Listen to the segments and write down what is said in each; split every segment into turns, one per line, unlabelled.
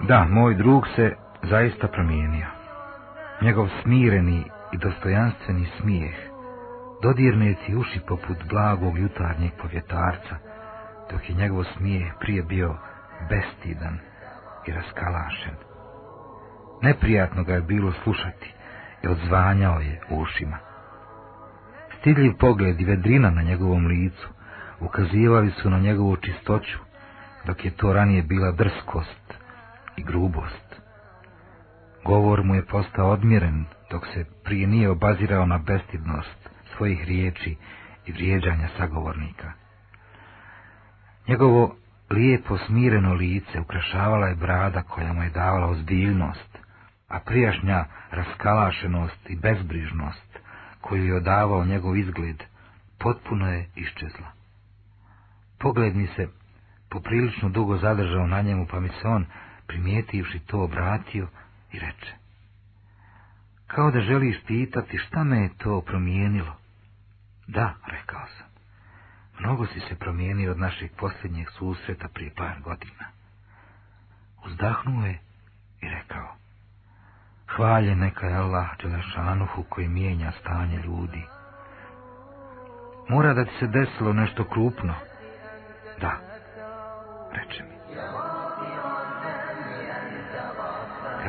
Da, moj drug se zaista promijenio. Njegov smireni i dostojanstveni smijeh dodirne ti uši poput blagog jutarnjeg povjetarca, dok je njegov smijeh prije bio bestidan i raskalašen. Neprijatno ga je bilo slušati i odzvanjao je ušima. Stidljiv pogled i vedrina na njegovom licu ukazivali su na njegovu čistoću, dok je to ranije bila drskost i grubost. Govor mu je postao odmjeren, dok se prije nije obazirao na bestidnost svojih riječi i vrijeđanja sagovornika. Njegovo lijepo smireno lice ukrašavala je brada koja mu je davala ozbiljnost, a prijašnja raskalašenost i bezbrižnost koju je odavao njegov izgled potpuno je iščezla. Pogled mi se poprilično dugo zadržao na njemu, pa mi se on primijetivši to obratio i reče. Kao da želi ispitati šta me je to promijenilo. Da, rekao sam. Mnogo si se promijenio od našeg posljednjeg susreta prije par godina. Uzdahnuo je i rekao. Hvalje neka je Allah Đelešanuhu koji mijenja stanje ljudi. Mora da ti se desilo nešto krupno. Da, reče mi.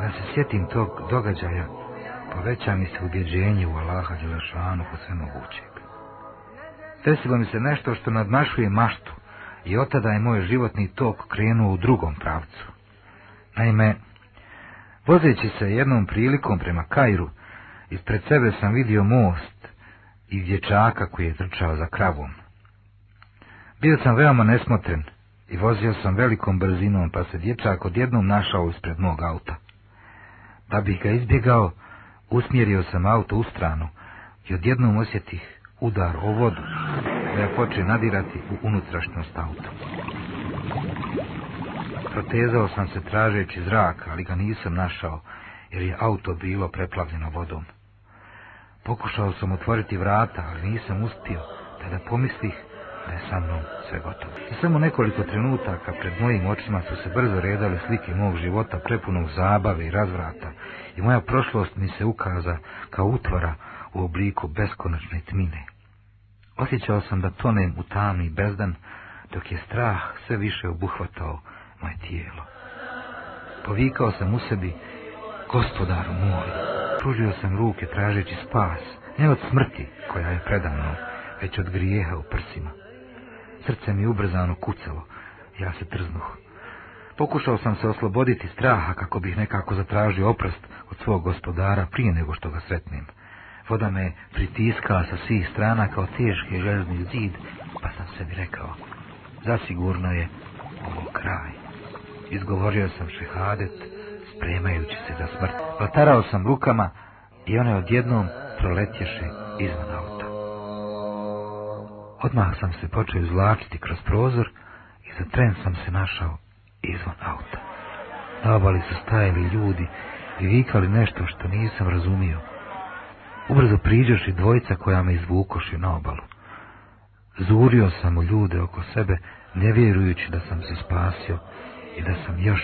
Kada se sjetim tog događaja, poveća mi se ubjeđenje u Allaha Đelešanu po sve mogućeg. Desilo mi se nešto što nadmašuje maštu i od tada je moj životni tok krenuo u drugom pravcu. Naime, vozeći se jednom prilikom prema Kairu, ispred sebe sam vidio most i dječaka koji je trčao za kravom. Bio sam veoma nesmotren i vozio sam velikom brzinom, pa se dječak odjednom našao ispred mog auta. Da bih ga izbjegao, usmjerio sam auto u stranu i odjednom osjetih udar o vodu koja poče nadirati u unutrašnjost auta. Protezao sam se tražeći zrak, ali ga nisam našao jer je auto bilo preplavljeno vodom. Pokušao sam otvoriti vrata, ali nisam uspio, tada pomislih da je sa mnom sve gotovo. I samo nekoliko trenutaka pred mojim očima su se brzo redale slike mog života prepunog zabave i razvrata i moja prošlost mi se ukaza kao utvara u obliku beskonačne tmine. Osjećao sam da tonem u tamni bezdan, dok je strah sve više obuhvatao moje tijelo. Povikao sam u sebi, gospodaru moj, pružio sam ruke tražeći spas, ne od smrti koja je predano već od grijeha u prsima. Srce mi ubrzano kucalo. Ja se trznuh. Pokušao sam se osloboditi straha kako bih nekako zatražio oprast od svog gospodara prije nego što ga sretnim. Voda me pritiskala sa svih strana kao teški željni zid, pa sam sebi rekao, zasigurno je ovo kraj. Izgovorio sam šehadet, spremajući se za smrt. Vatarao sam rukama i one odjednom proletješe iznad auta. Odmah sam se počeo izvlačiti kroz prozor i za tren sam se našao izvan auta. Na obali su stajali ljudi i vikali nešto što nisam razumio. Ubrzo i dvojica koja me izvukoši na obalu. Zurio sam u ljude oko sebe, ne vjerujući da sam se spasio i da sam još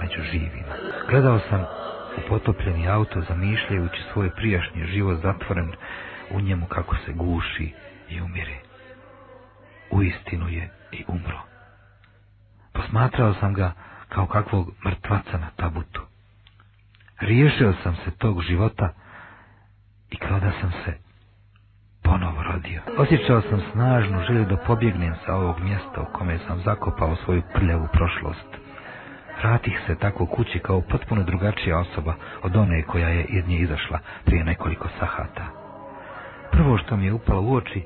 među živima. Gledao sam u potopljeni auto zamišljajući svoj prijašnji život zatvoren u njemu kako se guši i umire uistinu je i umro. Posmatrao sam ga kao kakvog mrtvaca na tabutu. Riješio sam se tog života i kao da sam se ponovo rodio. Osjećao sam snažnu želju da pobjegnem sa ovog mjesta u kome sam zakopao svoju prljavu prošlost. Vratih se tako kući kao potpuno drugačija osoba od one koja je iz nje izašla prije nekoliko sahata. Prvo što mi je upalo u oči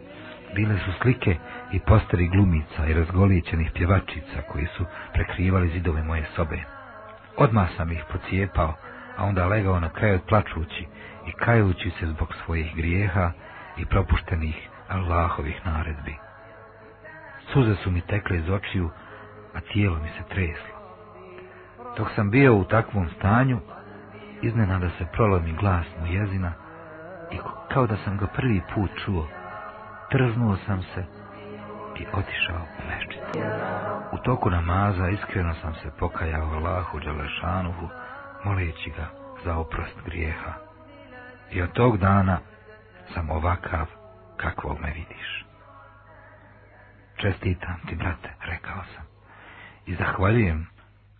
bile su slike i posteri glumica i razgolićenih pjevačica koji su prekrivali zidove moje sobe. Odmah sam ih pocijepao, a onda legao na kraju plačući i kajući se zbog svojih grijeha i propuštenih Allahovih naredbi. Suze su mi tekle iz očiju, a tijelo mi se treslo. Dok sam bio u takvom stanju, iznenada se prolomi glas mu jezina i kao da sam ga prvi put čuo, trznuo sam se i otišao u mešćicu. U toku namaza iskreno sam se pokajao Allahu Đalešanuhu, moleći ga za oprost grijeha. I od tog dana sam ovakav kakvog me vidiš. Čestitam ti, brate, rekao sam, i zahvaljujem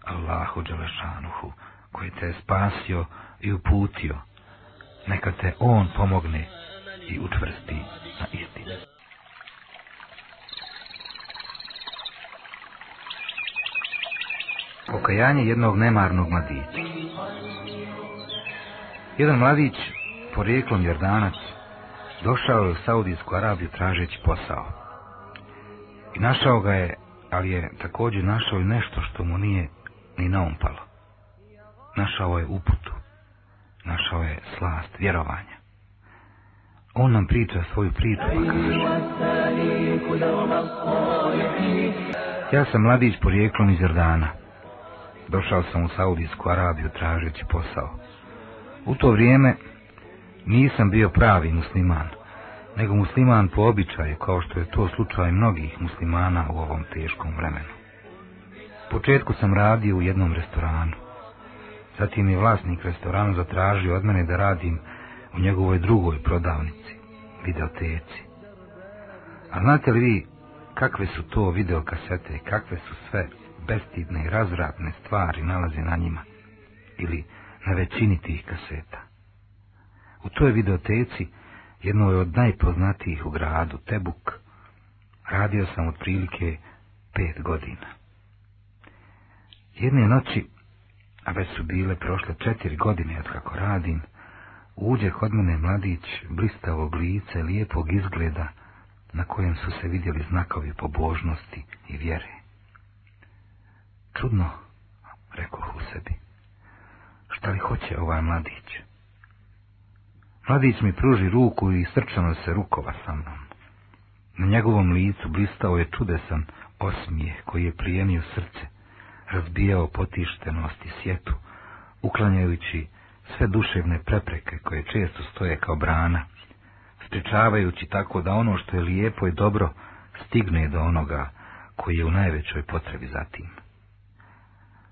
Allahu Đalešanuhu, koji te je spasio i uputio. Neka te On pomogne i učvrsti na istinu. Pokajanje jednog nemarnog mladića. Jedan mladić, porijeklom Jordanac, došao je u Saudijsku Arabiju tražeći posao. I našao ga je, ali je također našao i nešto što mu nije ni naumpalo. Našao je uputu. Našao je slast vjerovanja. On nam priča svoju priču, Ja sam mladić porijeklom iz Jordana. Došao sam u Saudijsku Arabiju tražeći posao. U to vrijeme nisam bio pravi musliman, nego musliman po običaju, kao što je to slučaj mnogih muslimana u ovom teškom vremenu. U početku sam radio u jednom restoranu. Zatim je vlasnik restorana zatražio od mene da radim u njegovoj drugoj prodavnici videoteci. A znate li vi kakve su to videokasete i kakve su sve bestidne i razradne stvari nalaze na njima ili na većini tih kaseta? U toj videoteci, jednoj od najpoznatijih u gradu, Tebuk, radio sam otprilike pet godina. Jedne noći, a već su bile prošle četiri godine od kako radim, Uđe kod mene mladić blistavog lice, lijepog izgleda, na kojem su se vidjeli znakovi pobožnosti i vjere. Čudno, rekao u sebi, šta li hoće ovaj mladić? Mladić mi pruži ruku i srčano se rukova sa mnom. Na njegovom licu blistao je čudesan osmijeh koji je prijemio srce, razbijao potištenost i sjetu, uklanjajući sve duševne prepreke koje često stoje kao brana, sprečavajući tako da ono što je lijepo i dobro stigne do onoga koji je u najvećoj potrebi za tim.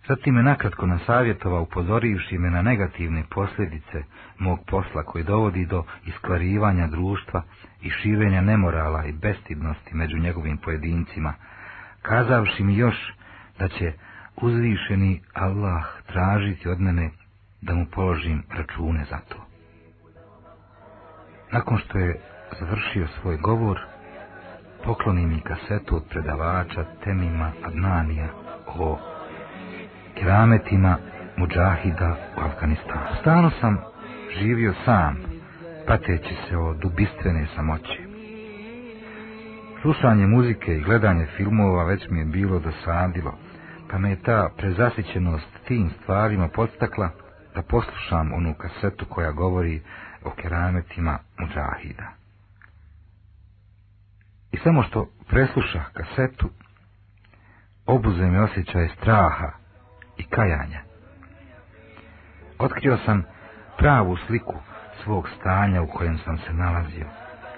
Zatim je nakratko nasavjetovao upozorivši me na negativne posljedice mog posla koji dovodi do iskvarivanja društva i širenja nemorala i bestidnosti među njegovim pojedincima, kazavši mi još da će uzvišeni Allah tražiti od mene da mu položim račune za to. Nakon što je završio svoj govor, pokloni mi kasetu od predavača Temima Adnanija o kerametima muđahida u Afganistanu. Stano sam živio sam, pateći se o dubistvene samoće. Slušanje muzike i gledanje filmova već mi je bilo dosadilo, pa me je ta prezasićenost tim stvarima podstakla poslušam onu kasetu koja govori o kerametima muđahida. I samo što presluša kasetu, obuze mi osjećaj straha i kajanja. Otkrio sam pravu sliku svog stanja u kojem sam se nalazio,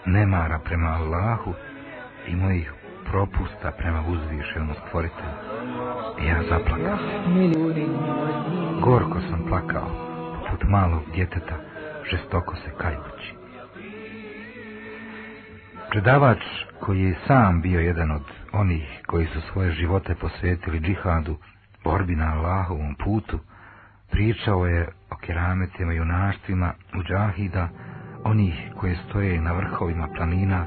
nemara prema Allahu i mojih propusta prema uzvišenom stvoritelju. Ja zaplakao. Gorko sam plakao, poput malog djeteta, žestoko se kajući. Predavač koji je sam bio jedan od onih koji su svoje živote posvetili džihadu, borbi na Allahovom putu, pričao je o kerametima i junaštvima džahida, onih koje stoje na vrhovima planina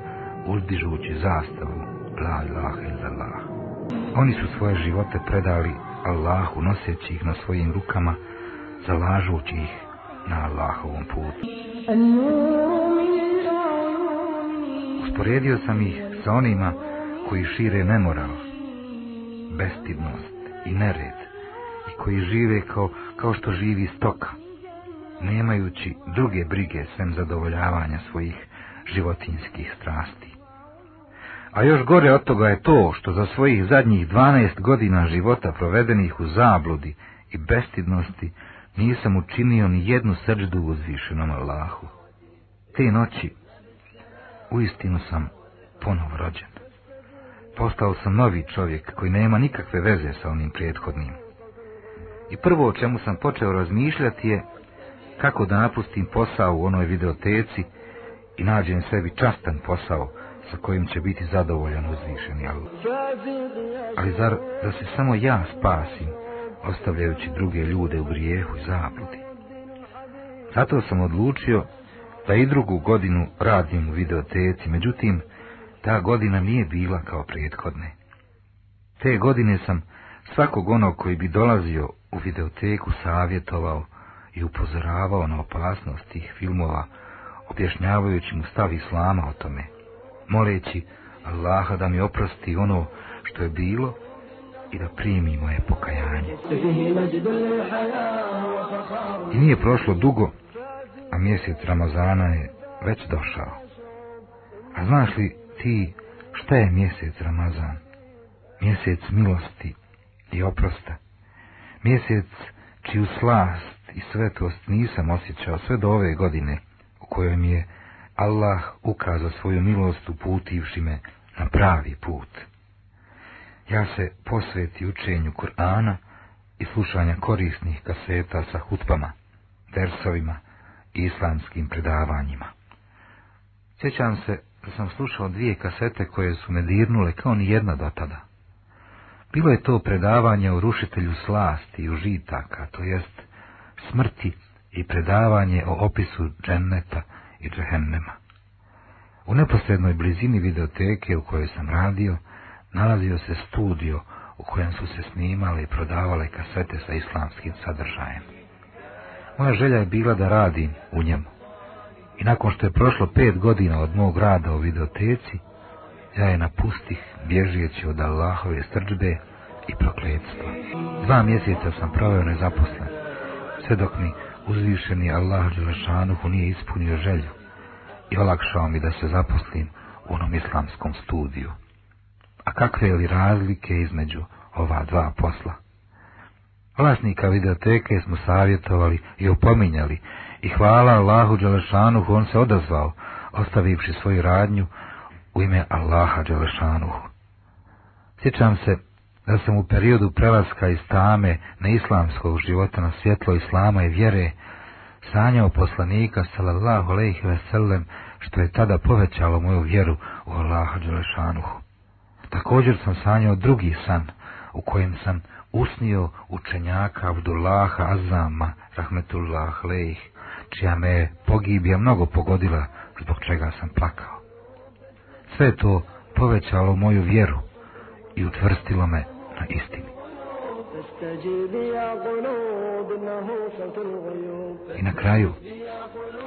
uzdižući zastavu La Oni su svoje živote predali Allahu noseći ih na svojim rukama, zalažući ih na Allahovom putu. Usporedio sam ih sa onima koji šire nemoral, bestidnost i nered i koji žive kao, kao što živi stoka, nemajući druge brige sem zadovoljavanja svojih životinskih strasti. A još gore od toga je to što za svojih zadnjih 12 godina života provedenih u zabludi i bestidnosti nisam učinio ni jednu srđdu uzvišenom Allahu. Te noći uistinu sam ponovo rođen. Postao sam novi čovjek koji nema nikakve veze sa onim prethodnim. I prvo o čemu sam počeo razmišljati je kako da napustim posao u onoj videoteci i nađem sebi častan posao sa kojim će biti zadovoljan uzvišeni Ali zar da se samo ja spasim, ostavljajući druge ljude u grijehu i zabludi? Zato sam odlučio da i drugu godinu radim u videoteci, međutim, ta godina nije bila kao prethodne. Te godine sam svakog onog koji bi dolazio u videoteku savjetovao i upozoravao na opasnost tih filmova, objašnjavajući mu stav islama o tome, moleći Allaha da mi oprosti ono što je bilo i da primi moje pokajanje. I nije prošlo dugo, a mjesec Ramazana je već došao. A znaš li ti šta je mjesec Ramazan? Mjesec milosti i oprosta. Mjesec čiju slast i svetost nisam osjećao sve do ove godine u kojoj mi je Allah ukaza svoju milost uputivši me na pravi put. Ja se posveti učenju Kur'ana i slušanja korisnih kaseta sa hutbama, dersovima i islamskim predavanjima. Sjećam se da sam slušao dvije kasete koje su me dirnule kao ni jedna do tada. Bilo je to predavanje o rušitelju slasti i užitaka, to jest smrti i predavanje o opisu dženneta i U neposrednoj blizini videoteke u kojoj sam radio, nalazio se studio u kojem su se snimale i prodavale kasete sa islamskim sadržajem. Moja želja je bila da radim u njemu. I nakon što je prošlo pet godina od mog rada u videoteci, ja je napustih bježijeći od Allahove strđbe i prokledstva. Dva mjeseca sam proveo nezaposlen, sve dok mi uzvišeni Allah Đelešanuhu nije ispunio želju i olakšao mi da se zaposlim u onom islamskom studiju. A kakve li razlike između ova dva posla? Vlasnika videoteke smo savjetovali i opominjali i hvala Allahu Đelešanuhu on se odazvao, ostavivši svoju radnju u ime Allaha Đelešanuhu. Sjećam se da sam u periodu prelaska iz tame na islamskog života na svjetlo islama i vjere sanjao poslanika sallallahu alejhi ve sellem što je tada povećalo moju vjeru u Allaha dželešanuhu. Također sam sanjao drugi san u kojem sam usnio učenjaka Abdullaha Azama rahmetullah čija me je pogibija mnogo pogodila zbog čega sam plakao. Sve to povećalo moju vjeru i utvrstilo me na istinu. I na kraju,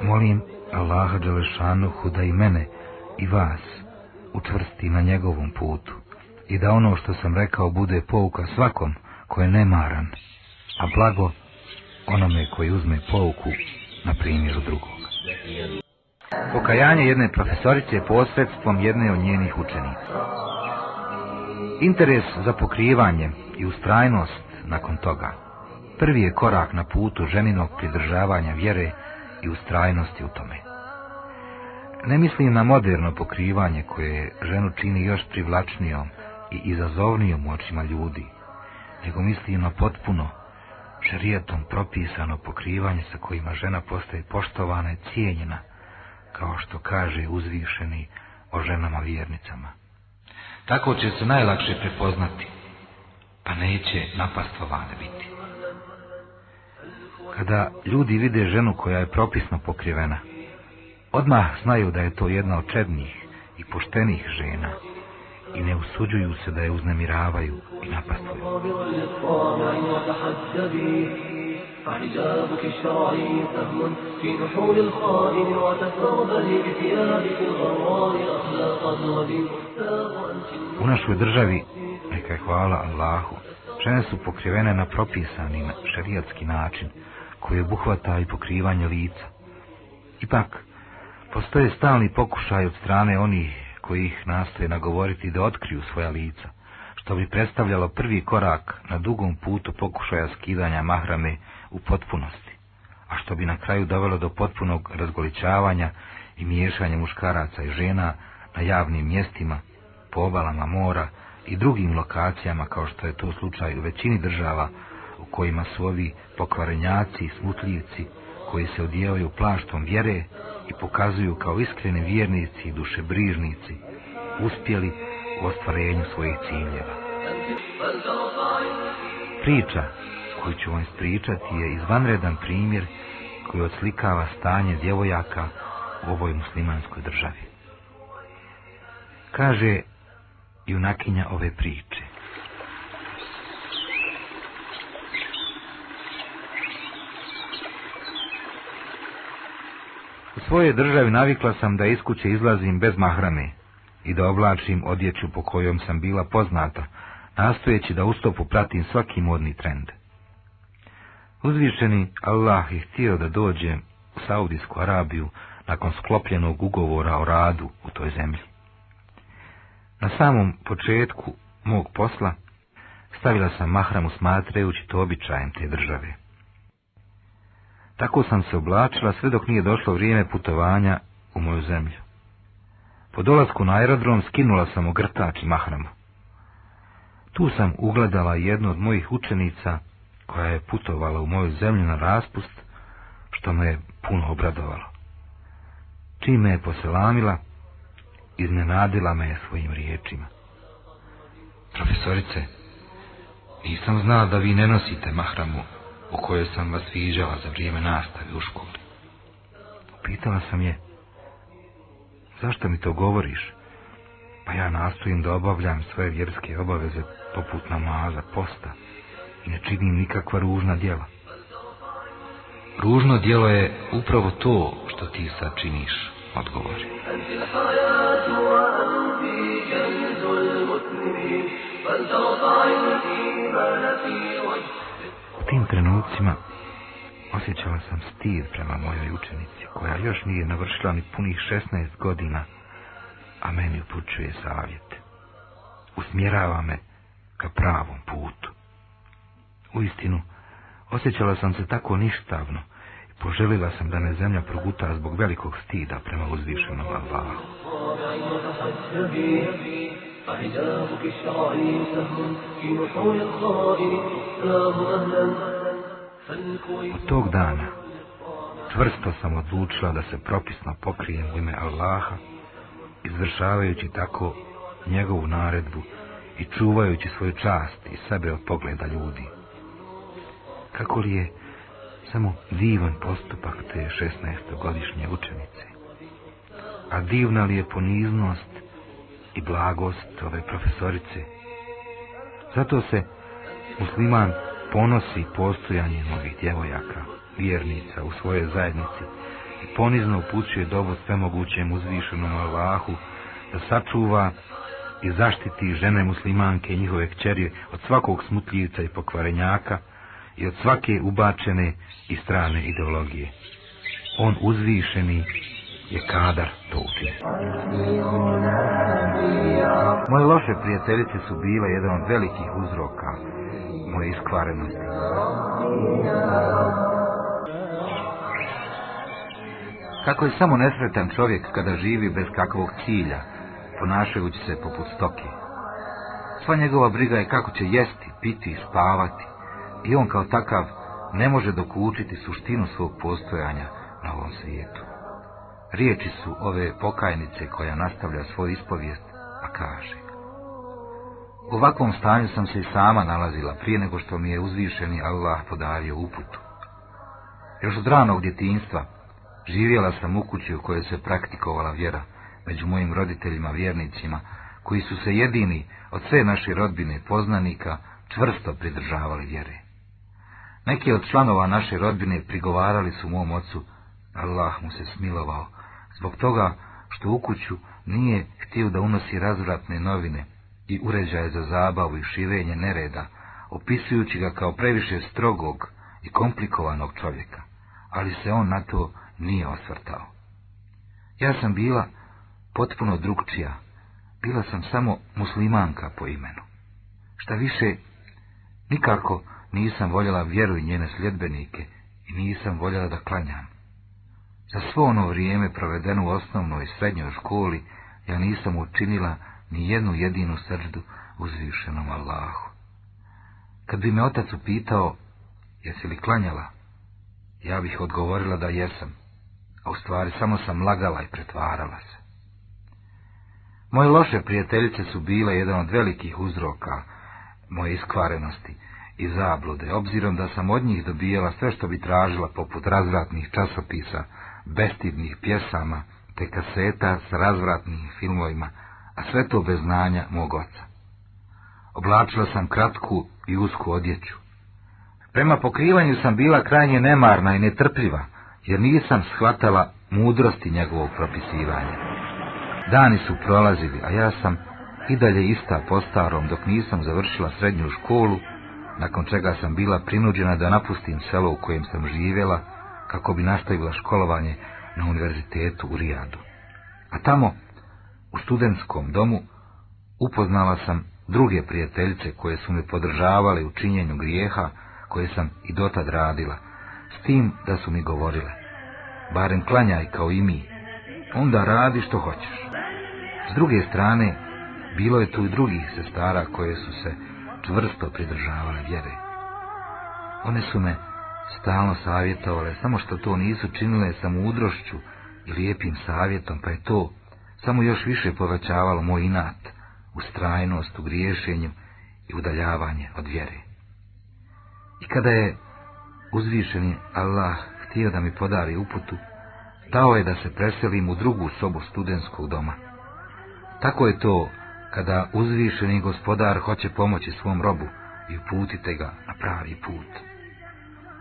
molim Allaha Đalešanuhu da i mene i vas učvrsti na njegovom putu i da ono što sam rekao bude pouka svakom koje je nemaran, a blago onome koji uzme pouku na primjeru drugog. Pokajanje jedne profesorice posredstvom jedne od njenih učenica. Interes za pokrivanje i ustrajnost nakon toga prvi je korak na putu ženinog pridržavanja vjere i ustrajnosti u tome. Ne mislim na moderno pokrivanje koje ženu čini još privlačnijom i izazovnijom u očima ljudi, nego mislim na potpuno šerijetom propisano pokrivanje sa kojima žena postaje poštovana i cijenjena, kao što kaže uzvišeni o ženama vjernicama. Tako će se najlakše prepoznati, pa neće napastovane biti. Kada ljudi vide ženu koja je propisno pokrivena, odmah znaju da je to jedna od čednih i poštenih žena i ne usuđuju se da je uznemiravaju i napastuju. U našoj državi, neka je hvala Allahu, žene su pokrivene na propisanim šarijatski način, koji obuhvata i pokrivanje lica. Ipak, postoje stalni pokušaj od strane onih koji ih nastoje nagovoriti da otkriju svoja lica, što bi predstavljalo prvi korak na dugom putu pokušaja skidanja mahrame u potpunosti, a što bi na kraju dovelo do potpunog razgoličavanja i miješanja muškaraca i žena na javnim mjestima, po obalama mora i drugim lokacijama kao što je to slučaj u većini država u kojima su ovi pokvarenjaci i smutljivci koji se odijevaju plaštom vjere i pokazuju kao iskreni vjernici i dušebrižnici uspjeli u ostvarenju svojih ciljeva. Priča koji ću vam ispričati je izvanredan primjer koji oslikava stanje djevojaka u ovoj muslimanskoj državi. Kaže junakinja ove priče. U svojoj državi navikla sam da iz kuće izlazim bez mahrame i da oblačim odjeću po kojom sam bila poznata, nastojeći da ustopu pratim svaki modni trend. Uzvišeni Allah je htio da dođe u Saudijsku Arabiju nakon sklopljenog ugovora o radu u toj zemlji. Na samom početku mog posla stavila sam mahramu smatrajući to običajem te države. Tako sam se oblačila sve dok nije došlo vrijeme putovanja u moju zemlju. Po dolasku na aerodrom skinula sam ogrtač i mahramu. Tu sam ugledala jednu od mojih učenica koja je putovala u moju zemlju na raspust, što me je puno obradovalo. Čim me je poselamila, iznenadila me je svojim riječima. Profesorice, nisam znala da vi ne nosite mahramu o kojoj sam vas viđala za vrijeme nastave u školi. Pitala sam je, zašto mi to govoriš? Pa ja nastojim da obavljam svoje vjerske obaveze poput namaza, posta, ne činim nikakva ružna djela. Ružno djelo je upravo to što ti sad činiš, odgovori. U tim trenucima osjećala sam stiz prema mojoj učenici, koja još nije navršila ni punih 16 godina, a meni upućuje savjet. Usmjerava me ka pravom putu. U istinu, osjećala sam se tako ništavno i poželila sam da ne zemlja proguta zbog velikog stida prema uzvišenom Allahu. Od tog dana čvrsto sam odlučila da se propisno pokrijem u ime Allaha, izvršavajući tako njegovu naredbu i čuvajući svoju čast i sebe od pogleda ljudi. Kako li je samo divan postupak te 16 učenice? A divna li je poniznost i blagost ove profesorice? Zato se musliman ponosi postojanjem ovih djevojaka, vjernica u svojoj zajednici i ponizno upućuje dobu svemogućem uzvišenom Allahu da sačuva i zaštiti žene muslimanke i njihove kćeri od svakog smutljivca i pokvarenjaka, i od svake ubačene i strane ideologije. On uzvišeni je kadar to Moje loše prijateljice su bile jedan od velikih uzroka moje iskvarenosti. Kako je samo nesretan čovjek kada živi bez kakvog cilja, ponašajući se poput stoke. Sva njegova briga je kako će jesti, piti i spavati i on kao takav ne može dokučiti suštinu svog postojanja na ovom svijetu. Riječi su ove pokajnice koja nastavlja svoj ispovijest, a kaže U ovakvom stanju sam se i sama nalazila prije nego što mi je uzvišeni Allah podario uputu. Još od ranog djetinstva živjela sam u kući u kojoj se praktikovala vjera među mojim roditeljima vjernicima, koji su se jedini od sve naše rodbine poznanika čvrsto pridržavali vjere. Neki od članova naše rodbine prigovarali su mom ocu, Allah mu se smilovao, zbog toga što u kuću nije htio da unosi razvratne novine i uređaje za zabavu i širenje nereda, opisujući ga kao previše strogog i komplikovanog čovjeka, ali se on na to nije osvrtao. Ja sam bila potpuno drugčija, bila sam samo muslimanka po imenu. Šta više, nikako nisam voljela vjeru i njene sljedbenike i nisam voljela da klanjam. Za svo ono vrijeme provedeno u osnovnoj i srednjoj školi, ja nisam učinila ni jednu jedinu srđdu uzvišenom Allahu. Kad bi me otac upitao, jesi li klanjala, ja bih odgovorila da jesam, a u stvari samo sam lagala i pretvarala se. Moje loše prijateljice su bile jedan od velikih uzroka moje iskvarenosti, i zablude, obzirom da sam od njih dobijala sve što bi tražila poput razvratnih časopisa, bestidnih pjesama, te kaseta s razvratnim filmovima, a sve to bez znanja mog oca. Oblačila sam kratku i usku odjeću. Prema pokrivanju sam bila krajnje nemarna i netrpljiva, jer nisam shvatala mudrosti njegovog propisivanja. Dani su prolazili, a ja sam i dalje ista po starom, dok nisam završila srednju školu nakon čega sam bila prinuđena da napustim selo u kojem sam živjela kako bi nastavila školovanje na univerzitetu u Rijadu. A tamo, u studentskom domu, upoznala sam druge prijateljice koje su me podržavale u činjenju grijeha koje sam i dotad radila, s tim da su mi govorile, barem klanjaj kao i mi, onda radi što hoćeš. S druge strane, bilo je tu i drugih sestara koje su se čvrsto pridržavale vjere. One su me stalno savjetovale, samo što to nisu činile sa mudrošću i lijepim savjetom, pa je to samo još više povećavalo moj inat, ustrajnost u griješenju i udaljavanje od vjere. I kada je uzvišeni Allah htio da mi podari uputu, dao je da se preselim u drugu sobu studentskog doma. Tako je to kada uzvišeni gospodar hoće pomoći svom robu i uputite ga na pravi put.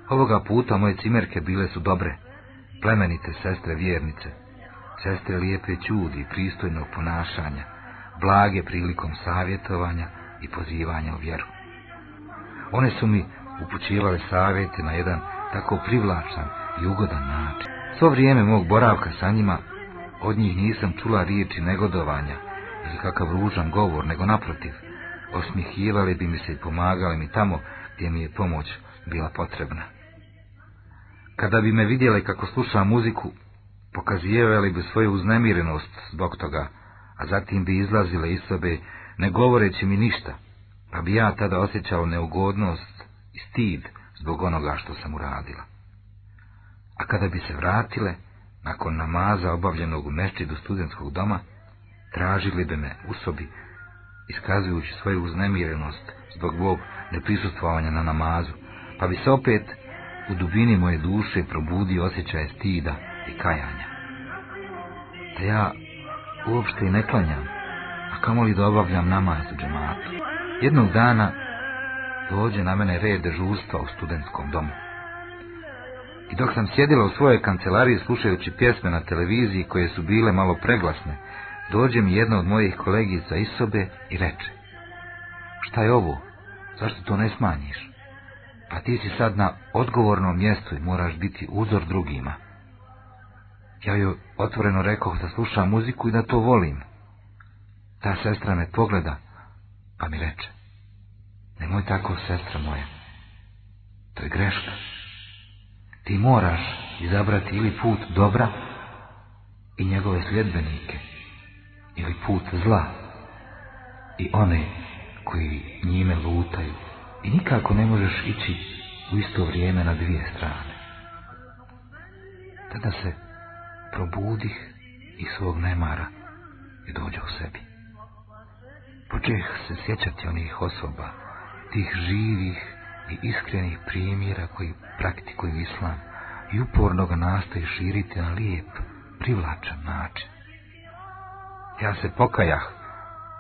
Ovoga puta moje cimerke bile su dobre, plemenite sestre vjernice, sestre lijepe čudi i pristojnog ponašanja, blage prilikom savjetovanja i pozivanja u vjeru. One su mi upućivale savjeti na jedan tako privlačan i ugodan način. Svo vrijeme mog boravka sa njima od njih nisam čula riječi negodovanja, i kakav ružan govor, nego naprotiv. Osmihivali bi mi se i pomagali mi tamo gdje mi je pomoć bila potrebna. Kada bi me vidjeli kako slušam muziku, pokazivali bi svoju uznemirenost zbog toga, a zatim bi izlazile iz sobe ne govoreći mi ništa, pa bi ja tada osjećao neugodnost i stid zbog onoga što sam uradila. A kada bi se vratile, nakon namaza obavljenog u mešćidu studentskog doma, tražili bi me u sobi, iskazujući svoju uznemirenost zbog Bog neprisustvovanja na namazu, pa bi se opet u dubini moje duše probudio osjećaj stida i kajanja. Da ja uopšte i ne klanjam, a kamoli da obavljam namaz u džematu. Jednog dana dođe na mene red dežurstva u studentskom domu. I dok sam sjedila u svojoj kancelariji slušajući pjesme na televiziji koje su bile malo preglasne, dođe mi jedna od mojih kolegica iz sobe i reče Šta je ovo? Zašto to ne smanjiš? Pa ti si sad na odgovornom mjestu i moraš biti uzor drugima. Ja joj otvoreno rekao, da slušam muziku i da to volim. Ta sestra me pogleda, pa mi reče. Nemoj tako, sestra moja. To je greška. Ti moraš izabrati ili put dobra i njegove sljedbenike ili put zla i one koji njime lutaju i nikako ne možeš ići u isto vrijeme na dvije strane. Tada se probudih i svog nemara i dođe u sebi. Počeh se sjećati onih osoba, tih živih i iskrenih primjera koji praktikuju islam i uporno ga nastoji širiti na lijep, privlačan način. Ja se pokajah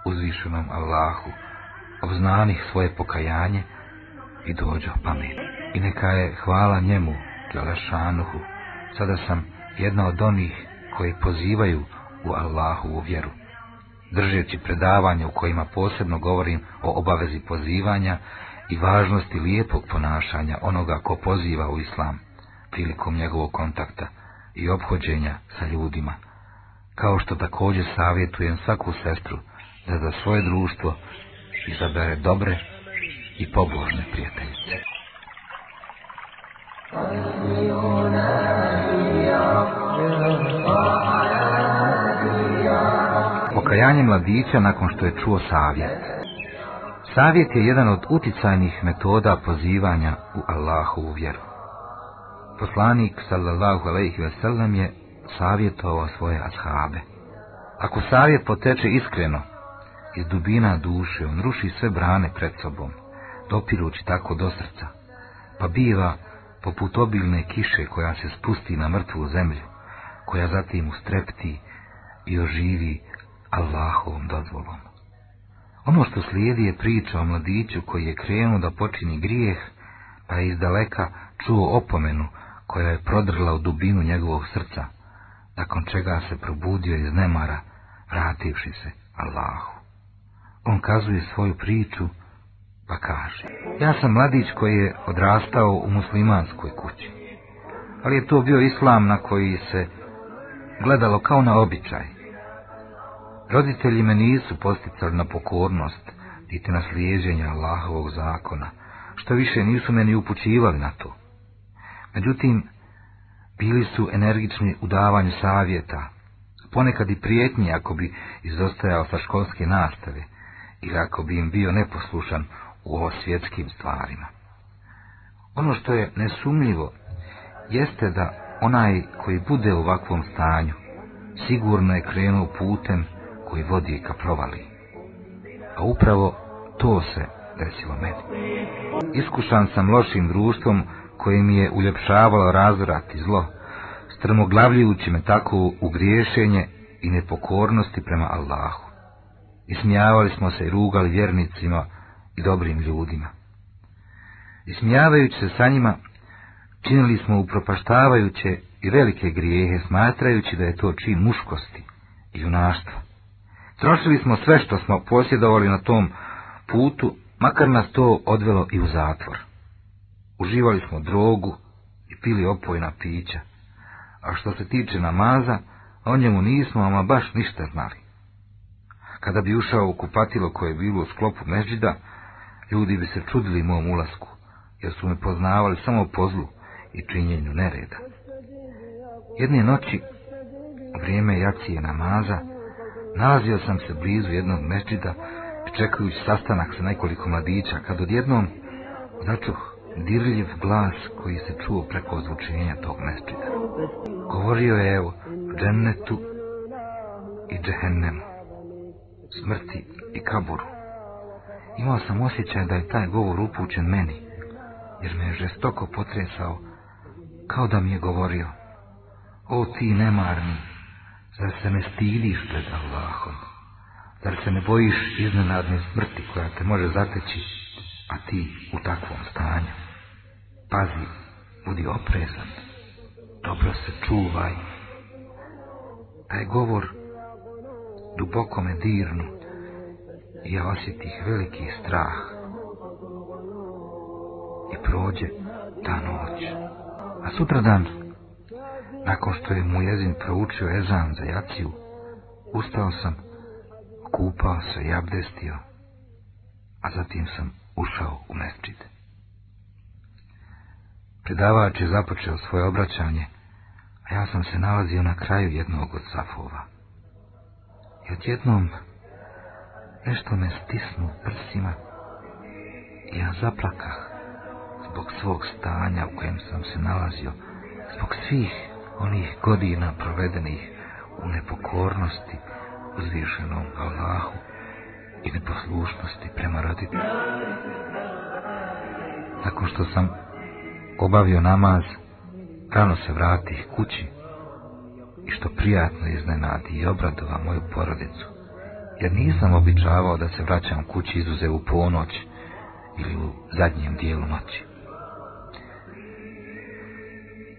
uzvišenom Allahu, obznanih svoje pokajanje i dođo pamet. I neka je hvala njemu, Đalešanuhu, sada sam jedna od onih koji pozivaju u Allahu u vjeru. Držeći predavanje u kojima posebno govorim o obavezi pozivanja i važnosti lijepog ponašanja onoga ko poziva u islam prilikom njegovog kontakta i obhođenja sa ljudima kao što također savjetujem svaku sestru da za svoje društvo izabere dobre i pobožne prijateljice. Pokajanje mladića nakon što je čuo savjet. Savjet je jedan od uticajnih metoda pozivanja u Allahovu vjeru. Poslanik sallallahu alejhi ve sellem je savjetovao svoje ashabe. Ako savjet poteče iskreno, iz dubina duše on ruši sve brane pred sobom, dopirući tako do srca, pa biva poput obilne kiše koja se spusti na mrtvu zemlju, koja zatim ustrepti i oživi Allahovom dozvolom. Ono što slijedi je priča o mladiću koji je krenuo da počini grijeh, pa je iz daleka čuo opomenu koja je prodrla u dubinu njegovog srca, nakon čega se probudio iz nemara, vrativši se Allahu. On kazuje svoju priču, pa kaže, ja sam mladić koji je odrastao u muslimanskoj kući, ali je to bio islam na koji se gledalo kao na običaj. Roditelji me nisu posticali na pokornost, niti na sliježenje Allahovog zakona, što više nisu meni upućivali na to. Međutim, bili su energični u davanju savjeta, ponekad i prijetnji ako bi izostajao sa školske nastave ili ako bi im bio neposlušan u ovo svjetskim stvarima. Ono što je nesumljivo jeste da onaj koji bude u ovakvom stanju sigurno je krenuo putem koji vodi ka provali. A upravo to se desilo meni. Iskušan sam lošim društvom kojim je uljepšavalo razvrat i zlo, strmoglavljujući me tako u griješenje i nepokornosti prema Allahu. Ismijavali smo se i rugali vjernicima i dobrim ljudima. Ismijavajući se sa njima, činili smo upropaštavajuće i velike grijehe, smatrajući da je to čin muškosti i junaštva. Trošili smo sve što smo posjedovali na tom putu, makar nas to odvelo i u zatvor. Uživali smo drogu i pili opojna pića. A što se tiče namaza, o njemu nismo ama baš ništa znali. Kada bi ušao u kupatilo koje je bilo u sklopu Međida, ljudi bi se čudili mom ulasku, jer su me poznavali samo po zlu i činjenju nereda. Jedne noći, vrijeme jacije namaza, nalazio sam se blizu jednog Međida čekajući sastanak sa nekoliko mladića, kad odjednom začuh dirljiv glas koji se čuo preko ozvučenja tog mesčida. Govorio je o džennetu i džehennemu, smrti i kaburu. Imao sam osjećaj da je taj govor upućen meni, jer me je žestoko potresao, kao da mi je govorio, o ti nemarni, zar se ne stidiš pred Allahom? Zar se ne bojiš iznenadne smrti koja te može zateći, a ti u takvom stanju? pazi, budi oprezan, dobro se čuvaj. Taj govor duboko me dirnu i ja osjetih veliki strah. I prođe ta noć. A sutradan, nakon što je mu jezin proučio ezan za jaciju, ustao sam, kupao se i abdestio, a zatim sam ušao u mesčite. Predavač je započeo svoje obraćanje, a ja sam se nalazio na kraju jednog od safova. I odjednom nešto me stisnu prsima i ja zaplakah zbog svog stanja u kojem sam se nalazio, zbog svih onih godina provedenih u nepokornosti uzvišenom Allahu i neposlušnosti prema roditelju. Nakon što sam obavio namaz, rano se vrati kući i što prijatno iznenadi i obradova moju porodicu, jer nisam običavao da se vraćam kući izuze u ponoć ili u zadnjem dijelu noći.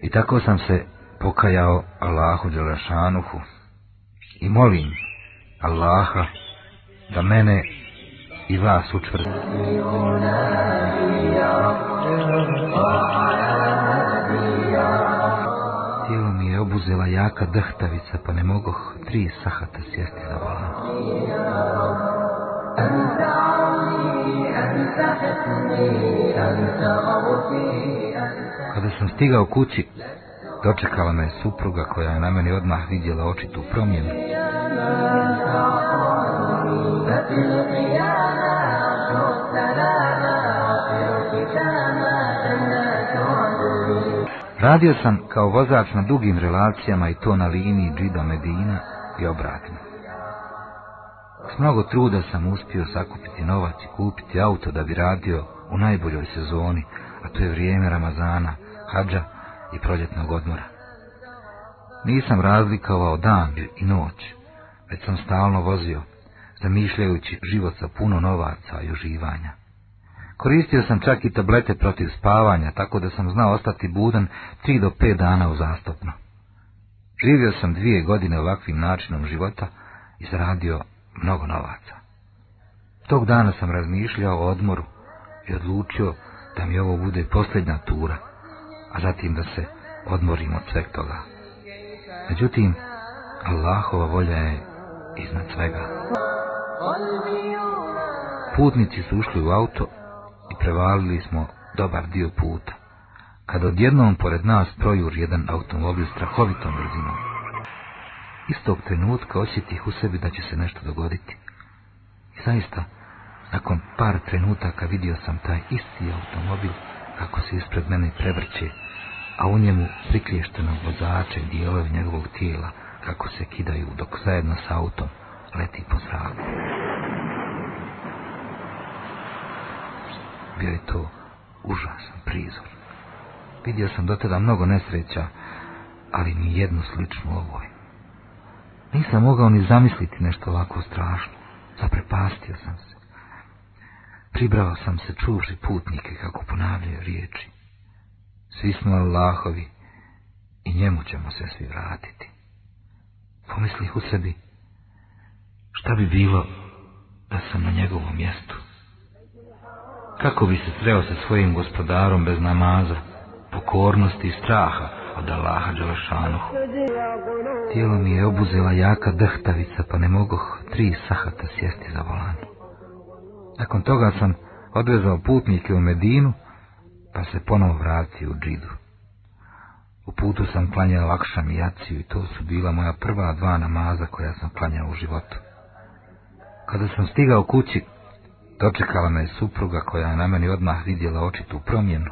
I tako sam se pokajao Allahu Đelešanuhu i molim Allaha da mene i vas učvrsti. Tijelo mi je obuzela jaka drhtavica, pa ne mogoh tri sahata sjesti na volan. Kada sam stigao kući, dočekala me je supruga koja je na meni odmah vidjela očitu promjenu. Radio sam kao vozač na dugim relacijama i to na liniji Džida Medina i obratno. S mnogo truda sam uspio sakupiti novac i kupiti auto da bi radio u najboljoj sezoni, a to je vrijeme Ramazana, Hadža i proljetnog odmora. Nisam razlikovao dan i noć, već sam stalno vozio, zamišljajući život sa puno novaca i uživanja. Koristio sam čak i tablete protiv spavanja, tako da sam znao ostati budan tri do pet dana uzastopno. Živio sam dvije godine ovakvim načinom života i zaradio mnogo novaca. Tog dana sam razmišljao o odmoru i odlučio da mi ovo bude posljednja tura, a zatim da se odmorim od sveg toga. Međutim, Allahova volja je iznad svega. Putnici su ušli u auto i prevalili smo dobar dio puta, kad odjednom pored nas projur jedan automobil strahovitom brzinom. Istog trenutka osjetih u sebi da će se nešto dogoditi. I zaista, nakon par trenutaka vidio sam taj isti automobil kako se ispred mene prevrće, a u njemu priklještenog vozače i dijelove njegovog tijela kako se kidaju dok zajedno s autom leti po zraku. Bio je to užasan prizor. Vidio sam do tada mnogo nesreća, ali ni jednu sličnu ovoj. Nisam mogao ni zamisliti nešto ovako strašno. Zaprepastio sam se. Pribrao sam se čuvši putnike kako ponavljaju riječi. Svi smo Allahovi i njemu ćemo se svi vratiti. Pomislih u sebi, Šta bi bilo da sam na njegovom mjestu? Kako bi se sreo sa svojim gospodarom bez namaza, pokornosti i straha od Allaha Đelešanuhu? Tijelo mi je obuzela jaka drhtavica, pa ne mogoh tri sahata sjesti za volan. Nakon toga sam odvezao putnike u Medinu, pa se ponovo vratio u džidu. U putu sam klanjao lakšam i jaciju i to su bila moja prva dva namaza koja sam klanjao u životu. Kada sam stigao kući, dočekala me je supruga koja je na meni odmah vidjela očitu promjenu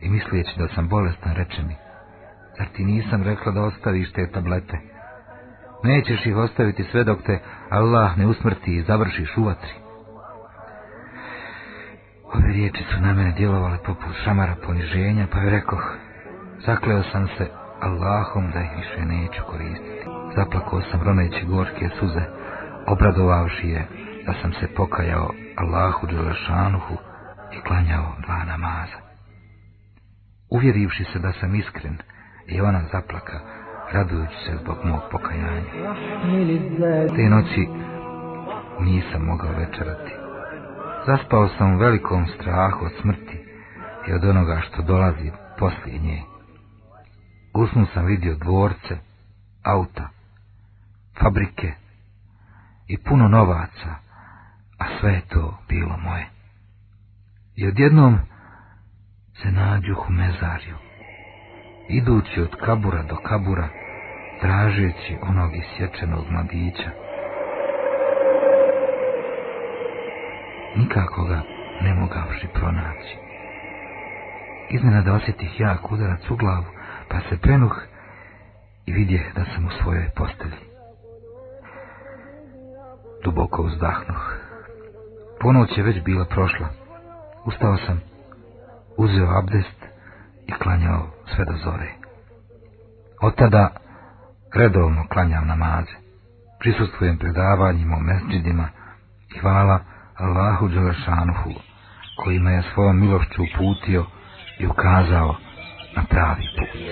i misleći da sam bolestan reče mi, zar ti nisam rekla da ostaviš te tablete? Nećeš ih ostaviti sve dok te Allah ne usmrti i završiš u vatri. Ove riječi su na mene djelovale poput šamara poniženja, pa je rekao, zakleo sam se Allahom da ih više neću koristiti. Zaplakao sam roneći gorke suze, obradovavši je da sam se pokajao Allahu Đelešanuhu i klanjao dva namaza. Uvjerivši se da sam iskren, i ona zaplaka, radujući se zbog mog pokajanja. Te noći nisam mogao večerati. Zaspao sam u velikom strahu od smrti i od onoga što dolazi poslije nje. Usnu sam vidio dvorce, auta, fabrike, i puno novaca, a sve je to bilo moje. I odjednom se nađu u mezarju, idući od kabura do kabura, tražeći onog isječenog mladića. Nikako ga ne mogavši pronaći. Iznenada osjetih jak udarac u glavu, pa se prenuh i vidje da sam u svojoj postelji. Duboko uzdahnuh. Ponoć je već bila prošla. Ustao sam, uzeo abdest i klanjao sve do zore. Od tada redovno klanjam namaze. Prisustvujem predavanjima o mesđidima i hvala Allahu Đelešanuhu, koji me je svojom milošću uputio i ukazao na pravi put.